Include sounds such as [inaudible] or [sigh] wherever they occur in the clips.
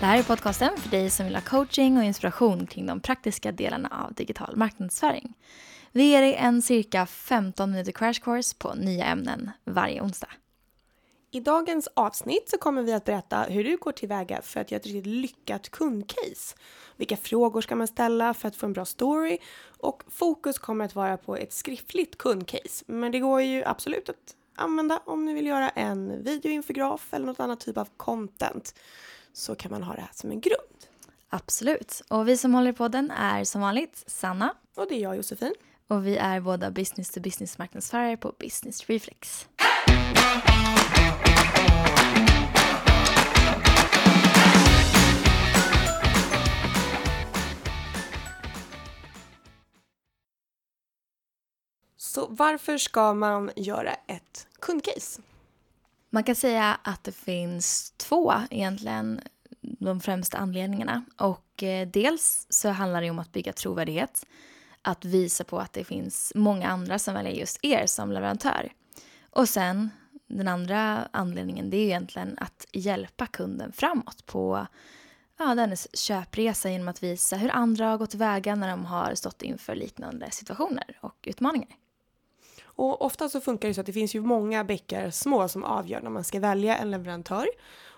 Det här är podcasten för dig som vill ha coaching och inspiration kring de praktiska delarna av digital marknadsföring. Vi ger dig en cirka 15 minuter crash course på nya ämnen varje onsdag. I dagens avsnitt så kommer vi att berätta hur du går tillväga för att göra ett riktigt lyckat kundcase. Vilka frågor ska man ställa för att få en bra story? Och fokus kommer att vara på ett skriftligt kundcase. Men det går ju absolut att använda om ni vill göra en videoinfograf eller något annat typ av content. Så kan man ha det här som en grund. Absolut. Och vi som håller på den är som vanligt Sanna. Och det är jag Josefin. Och vi är båda business to business marknadsförare på Business Reflex. Så varför ska man göra ett kundcase? Man kan säga att det finns två egentligen de främsta anledningarna. Och eh, dels så handlar det om att bygga trovärdighet. Att visa på att det finns många andra som väljer just er som leverantör. Och sen den andra anledningen det är egentligen att hjälpa kunden framåt på ja, dennes köpresa genom att visa hur andra har gått tillväga när de har stått inför liknande situationer och utmaningar. Och ofta så funkar det så att det finns ju många bäckar små som avgör när man ska välja en leverantör.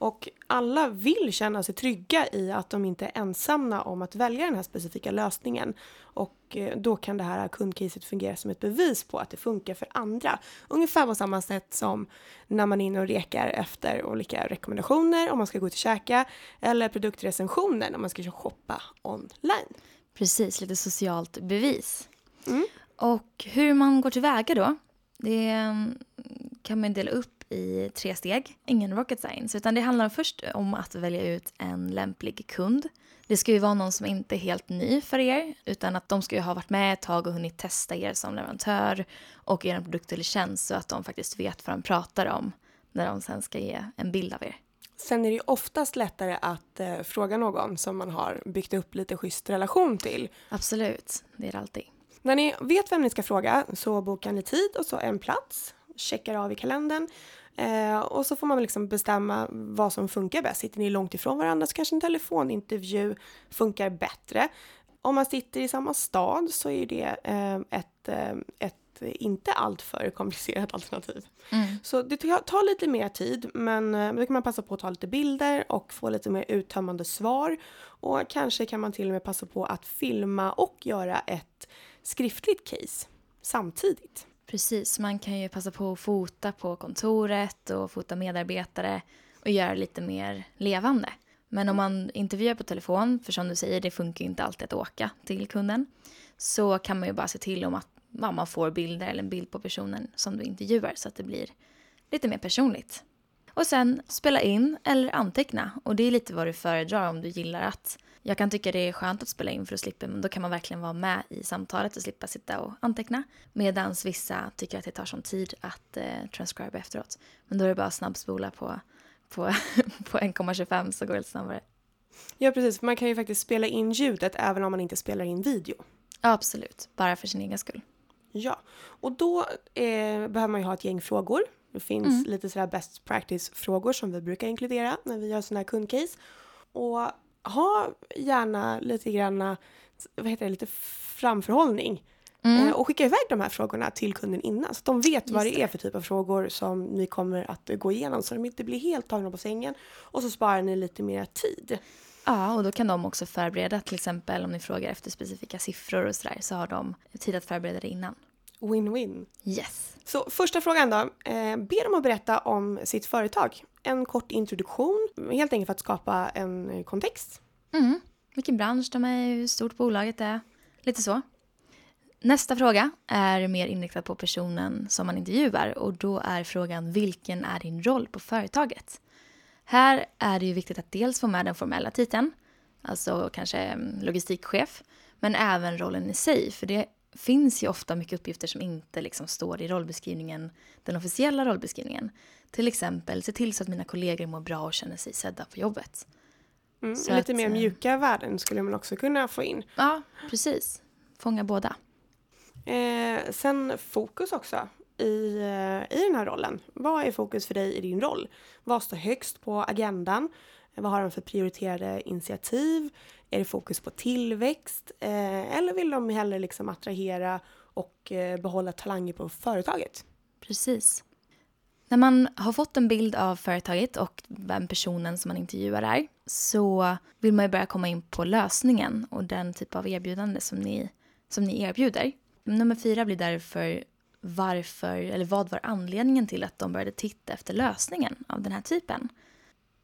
Och alla vill känna sig trygga i att de inte är ensamma om att välja den här specifika lösningen. Och eh, då kan det här kundcaset fungera som ett bevis på att det funkar för andra. Ungefär på samma sätt som när man är inne och rekar efter olika rekommendationer om man ska gå ut och käka eller produktrecensioner när man ska shoppa online. Precis, lite socialt bevis. Mm. Och hur man går tillväga då, det mm, kan man dela upp i tre steg. Ingen rocket science, utan det handlar först om att välja ut en lämplig kund. Det ska ju vara någon som inte är helt ny för er, utan att de ska ju ha varit med ett tag och hunnit testa er som leverantör och er produkt eller tjänst så att de faktiskt vet vad de pratar om när de sen ska ge en bild av er. Sen är det ju oftast lättare att eh, fråga någon som man har byggt upp lite schysst relation till. Absolut, det är det alltid. När ni vet vem ni ska fråga så bokar ni tid och så en plats, checkar av i kalendern eh, och så får man liksom bestämma vad som funkar bäst. Sitter ni långt ifrån varandra så kanske en telefonintervju funkar bättre. Om man sitter i samma stad så är det eh, ett, eh, ett inte alltför komplicerat [laughs] alternativ. Mm. Så det tar lite mer tid men eh, då kan man passa på att ta lite bilder och få lite mer uttömmande svar. Och kanske kan man till och med passa på att filma och göra ett skriftligt case samtidigt. Precis, man kan ju passa på att fota på kontoret och fota medarbetare och göra lite mer levande. Men om man intervjuar på telefon, för som du säger, det funkar ju inte alltid att åka till kunden, så kan man ju bara se till om att man får bilder eller en bild på personen som du intervjuar så att det blir lite mer personligt. Och sen spela in eller anteckna och det är lite vad du föredrar om du gillar att jag kan tycka det är skönt att spela in för att slippa, men då kan man verkligen vara med i samtalet och slippa sitta och anteckna. Medan vissa tycker att det tar sån tid att eh, transcribe efteråt. Men då är det bara att snabbspola på, på, [laughs] på 1,25 så går det lite snabbare. Ja precis, man kan ju faktiskt spela in ljudet även om man inte spelar in video. Ja, absolut, bara för sin egen skull. Ja, och då eh, behöver man ju ha ett gäng frågor. Det finns mm. lite sådär best practice-frågor som vi brukar inkludera när vi gör sådana här kundcase. Och ha gärna lite granna, vad heter det, lite framförhållning. Mm. Eh, och skicka iväg de här frågorna till kunden innan så att de vet Just vad det är för typ av frågor som ni kommer att gå igenom så de inte blir helt tagna på sängen. Och så sparar ni lite mer tid. Ja, och då kan de också förbereda till exempel om ni frågar efter specifika siffror och sådär så har de tid att förbereda det innan. Win-win. Yes. Så första frågan då. Eh, be dem att berätta om sitt företag. En kort introduktion, helt enkelt för att skapa en kontext. Mm. Vilken bransch de är hur stort bolaget är. Lite så. Nästa fråga är mer inriktad på personen som man intervjuar och då är frågan vilken är din roll på företaget? Här är det ju viktigt att dels få med den formella titeln, alltså kanske logistikchef, men även rollen i sig, för det finns ju ofta mycket uppgifter som inte liksom står i rollbeskrivningen, den officiella rollbeskrivningen. Till exempel se till så att mina kollegor mår bra och känner sig sedda på jobbet. Mm, lite att, mer eh, mjuka värden skulle man också kunna få in. Ja, precis. Fånga båda. Eh, sen fokus också i, eh, i den här rollen? Vad är fokus för dig i din roll? Vad står högst på agendan? Vad har de för prioriterade initiativ? Är det fokus på tillväxt? Eh, eller vill de hellre liksom attrahera och eh, behålla talanger på företaget? Precis. När man har fått en bild av företaget och vem personen som man intervjuar är så vill man ju börja komma in på lösningen och den typ av erbjudande som ni, som ni erbjuder. Nummer fyra blir därför varför, eller vad var anledningen till att de började titta efter lösningen av den här typen?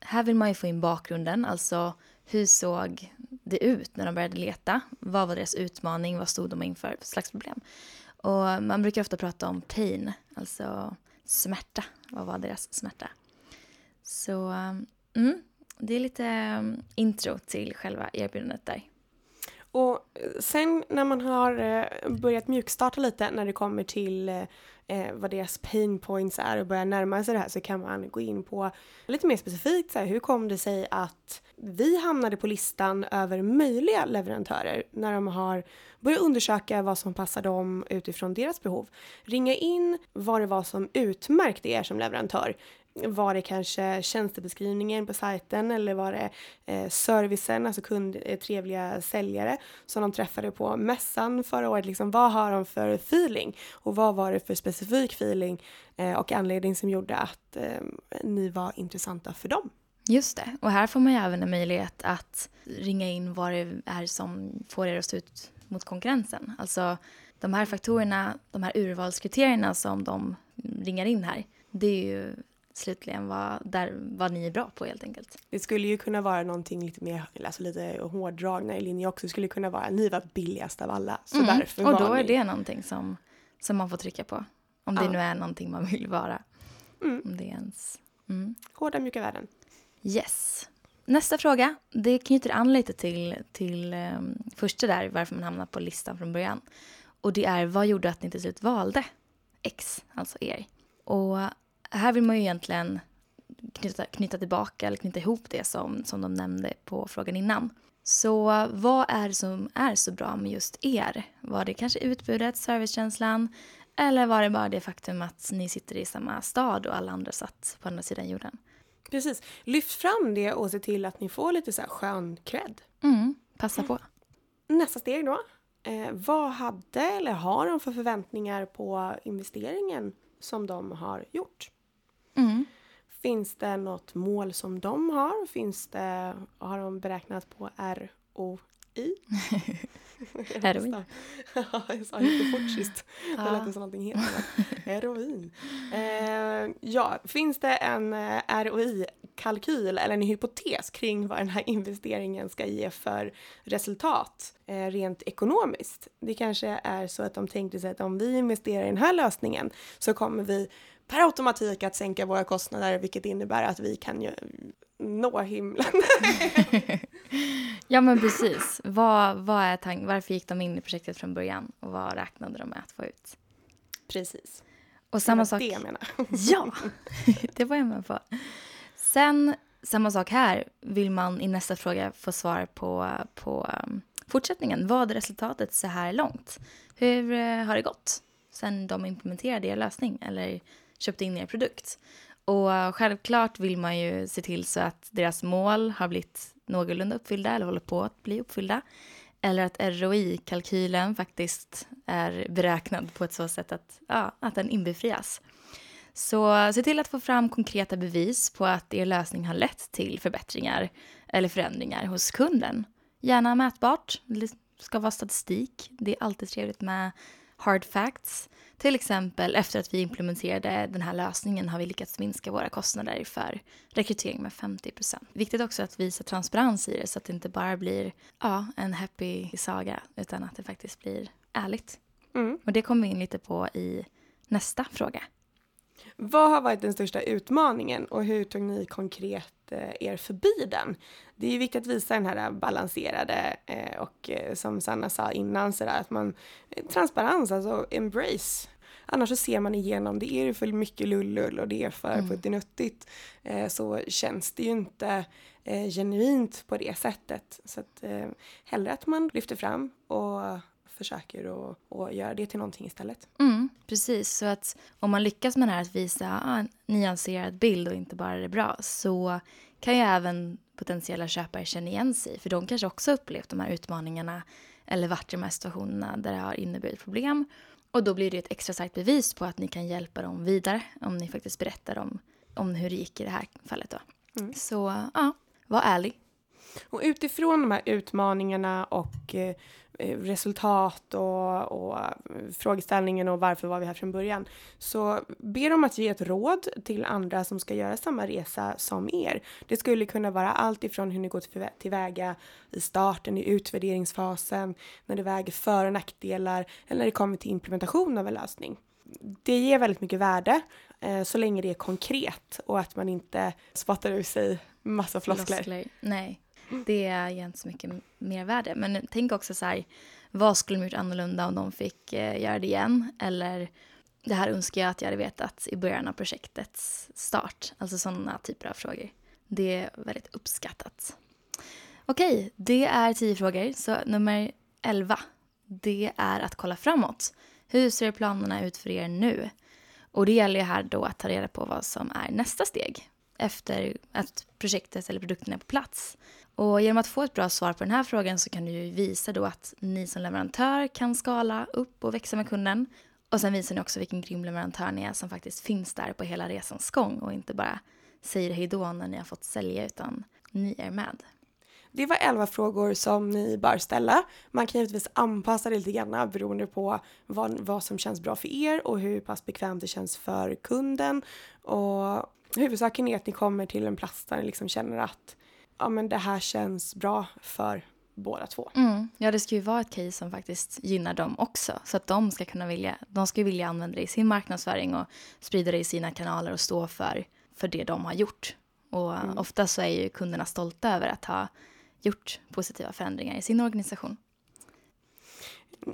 Här vill man ju få in bakgrunden, alltså hur såg det ut när de började leta? Vad var deras utmaning? Vad stod de inför för slags problem? Och man brukar ofta prata om pain, alltså smärta. Vad var deras smärta? Så mm, det är lite mm, intro till själva erbjudandet där. Och sen när man har eh, börjat mjukstarta lite när det kommer till eh, eh, vad deras pain points är och börjar närma sig det här så kan man gå in på lite mer specifikt så här, hur kom det sig att vi hamnade på listan över möjliga leverantörer när de har börjat undersöka vad som passar dem utifrån deras behov. Ringa in vad det var som utmärkte er som leverantör. Var det kanske tjänstebeskrivningen på sajten eller var det eh, servicen, alltså kund, eh, trevliga säljare som de träffade på mässan förra året? Liksom, vad har de för feeling? Och vad var det för specifik feeling eh, och anledning som gjorde att eh, ni var intressanta för dem? Just det, och här får man ju även en möjlighet att ringa in vad det är som får er att stå ut mot konkurrensen. Alltså de här faktorerna, de här urvalskriterierna som de ringar in här, det är ju slutligen vad, där, vad ni är bra på helt enkelt. Det skulle ju kunna vara någonting lite mer, alltså lite hårdragna i linje också. Det skulle kunna vara ni var billigast av alla. Så mm. därför Och då är det någonting som, som man får trycka på. Om det nu är någonting man vill vara. Mm. Om det ens... Mm. Hårda mjuka värden. Yes. Nästa fråga, det knyter an lite till, till um, första där, varför man hamnar på listan från början. Och det är, vad gjorde att ni till slut valde X, alltså er? Och här vill man ju egentligen knyta, knyta tillbaka eller knyta ihop det som, som de nämnde på frågan innan. Så vad är det som är så bra med just er? Var det kanske utbudet, servicekänslan eller var det bara det faktum att ni sitter i samma stad och alla andra satt på andra sidan jorden? Precis. Lyft fram det och se till att ni får lite så här skön cred. Mm, passa på. Nästa steg då. Eh, vad hade eller har de för förväntningar på investeringen som de har gjort? Mm. Finns det något mål som de har? Finns det, har de beräknat på ROI? Heroin. [laughs] [laughs] ja, jag sa lite fort sist. Det lät som någonting helt annat. Heroin. Eh, ja, finns det en eh, ROI-kalkyl eller en hypotes kring vad den här investeringen ska ge för resultat eh, rent ekonomiskt? Det kanske är så att de tänkte sig att om vi investerar i den här lösningen så kommer vi per automatik att sänka våra kostnader vilket innebär att vi kan ju nå himlen. [laughs] ja men precis. Vad, vad är tank Varför gick de in i projektet från början och vad räknade de med att få ut? Precis. Och samma det sak... det menar. [laughs] ja, det var jag med på. Sen samma sak här vill man i nästa fråga få svar på, på um, fortsättningen. Vad är resultatet så här långt? Hur uh, har det gått sen de implementerade er lösning eller köpte in er produkt? Och självklart vill man ju se till så att deras mål har blivit någorlunda uppfyllda eller håller på att bli uppfyllda. Eller att ROI-kalkylen faktiskt är beräknad på ett så sätt att, ja, att den inbefrias. Så se till att få fram konkreta bevis på att er lösning har lett till förbättringar eller förändringar hos kunden. Gärna mätbart, det ska vara statistik. Det är alltid trevligt med hard facts. Till exempel efter att vi implementerade den här lösningen har vi lyckats minska våra kostnader för rekrytering med 50% Viktigt också att visa transparens i det så att det inte bara blir ja, en happy saga utan att det faktiskt blir ärligt. Mm. Och det kommer vi in lite på i nästa fråga. Vad har varit den största utmaningen och hur tog ni konkret eh, er förbi den? Det är ju viktigt att visa den här balanserade eh, och eh, som Sanna sa innan sådär att man transparens, alltså embrace. Annars så ser man igenom, det är för mycket lullull och det är för mm. puttinuttigt så känns det ju inte genuint på det sättet. Så att hellre att man lyfter fram och försöker att, att göra det till någonting istället. Mm, precis, så att om man lyckas med det här att visa ah, en nyanserad bild och inte bara det bra så kan ju även potentiella köpare känna igen sig för de kanske också upplevt de här utmaningarna eller varit i de här situationerna där det har inneburit problem och då blir det ett extra starkt bevis på att ni kan hjälpa dem vidare om ni faktiskt berättar om, om hur det gick i det här fallet. Då. Mm. Så ja, var ärlig. Och utifrån de här utmaningarna och eh, eh resultat och, och eh, frågeställningen och varför var vi här från början. Så ber de att ge ett råd till andra som ska göra samma resa som er. Det skulle kunna vara allt ifrån hur ni går tillväga i starten, i utvärderingsfasen, när det väger för och nackdelar eller när det kommer till implementation av en lösning. Det ger väldigt mycket värde eh, så länge det är konkret och att man inte spottar ur sig massa floskler. floskler. Nej. Det ger inte så mycket mervärde. Men tänk också så här, vad skulle de gjort annorlunda om de fick eh, göra det igen? Eller det här önskar jag att jag hade vetat i början av projektets start. Alltså sådana typer av frågor. Det är väldigt uppskattat. Okej, det är tio frågor. Så nummer elva, det är att kolla framåt. Hur ser planerna ut för er nu? Och det gäller ju här då att ta reda på vad som är nästa steg efter att projektet eller produkten är på plats. Och genom att få ett bra svar på den här frågan så kan du ju visa då att ni som leverantör kan skala upp och växa med kunden. Och sen visar ni också vilken grym leverantör ni är som faktiskt finns där på hela resans gång och inte bara säger hej då när ni har fått sälja utan ni är med. Det var elva frågor som ni bör ställa. Man kan givetvis anpassa det lite grann beroende på vad, vad som känns bra för er och hur pass bekvämt det känns för kunden. Och huvudsaken är att ni kommer till en plats där ni liksom känner att ja, men det här känns bra för båda två. Mm. Ja, det ska ju vara ett case som faktiskt gynnar dem också. Så att de ska kunna vilja, de ska vilja använda det i sin marknadsföring och sprida det i sina kanaler och stå för, för det de har gjort. Och mm. ofta så är ju kunderna stolta över att ha gjort positiva förändringar i sin organisation.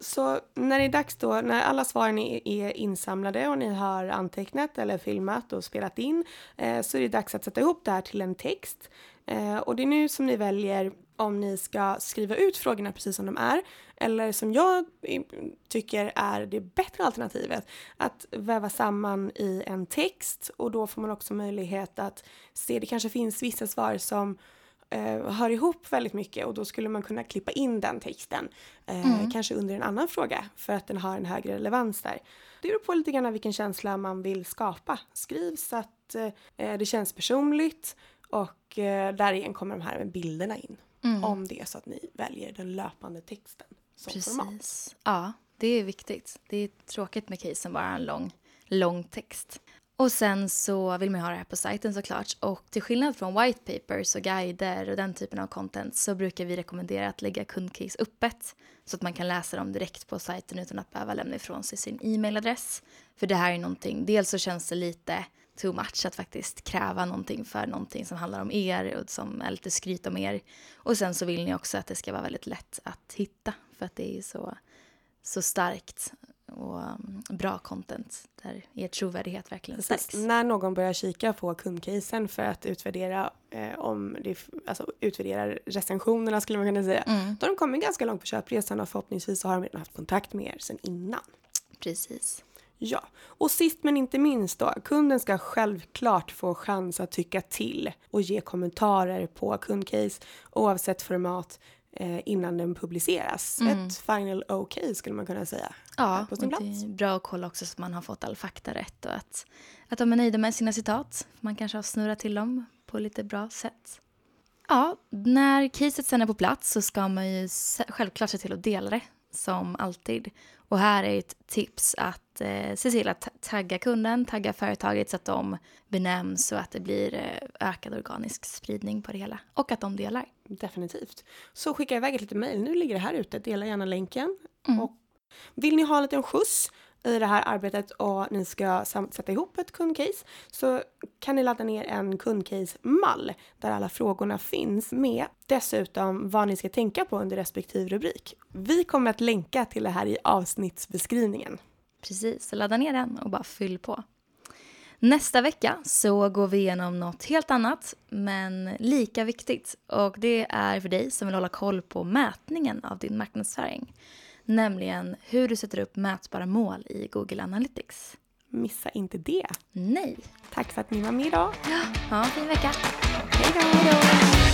Så när det är dags då, när alla svaren är, insamlade och ni har antecknat eller filmat och spelat in, eh, så är det dags att sätta ihop det här till en text. Eh, och det är nu som ni väljer om ni ska skriva ut frågorna precis som de är eller som jag tycker är det bättre alternativet att väva samman i en text och då får man också möjlighet att se, det kanske finns vissa svar som eh, hör ihop väldigt mycket och då skulle man kunna klippa in den texten. Eh, mm. Kanske under en annan fråga för att den har en högre relevans där. Det beror på lite grann vilken känsla man vill skapa. Skriv så att eh, det känns personligt och eh, där igen kommer de här bilderna in. Mm. Om det är så att ni väljer den löpande texten som Precis. format. Ja, det är viktigt. Det är tråkigt med case som bara en lång, lång text. Och sen så vill man ha det här på sajten såklart. Och till skillnad från white papers och guider och den typen av content så brukar vi rekommendera att lägga kundcase öppet så att man kan läsa dem direkt på sajten utan att behöva lämna ifrån sig sin e-mailadress. För det här är någonting, dels så känns det lite too much att faktiskt kräva någonting för någonting som handlar om er och som är lite skryt om er. Och sen så vill ni också att det ska vara väldigt lätt att hitta för att det är så, så starkt och um, bra content där er trovärdighet verkligen stärks. När någon börjar kika på kundcasen för att utvärdera eh, om det, alltså utvärdera recensionerna skulle man kunna säga. Mm. Då har de kommit ganska långt på köpresan och förhoppningsvis så har de redan haft kontakt med er sedan innan. Precis. Ja, och sist men inte minst då, kunden ska självklart få chans att tycka till och ge kommentarer på kundcase oavsett format eh, innan den publiceras. Mm. Ett final OK skulle man kunna säga. Ja, på sin plats. det är bra att kolla också så att man har fått all fakta rätt och att, att de är nöjda med sina citat. Man kanske har snurrat till dem på lite bra sätt. Ja, när caset sen är på plats så ska man ju självklart se till att dela det som alltid. Och här är ett tips att eh, se till att tagga kunden, tagga företaget så att de benämns och att det blir eh, ökad organisk spridning på det hela. Och att de delar. Definitivt. Så skicka iväg ett litet mejl. Nu ligger det här ute. Dela gärna länken. Mm. Och vill ni ha en liten skjuts i det här arbetet och ni ska sätta ihop ett kundcase så kan ni ladda ner en kundcase-mall där alla frågorna finns med. Dessutom vad ni ska tänka på under respektive rubrik. Vi kommer att länka till det här i avsnittsbeskrivningen. Precis, ladda ner den och bara fyll på. Nästa vecka så går vi igenom något helt annat men lika viktigt och det är för dig som vill hålla koll på mätningen av din marknadsföring. Nämligen hur du sätter upp mätbara mål i Google Analytics. Missa inte det. Nej. Tack för att ni var med idag. Ja, fin vecka. Hej då!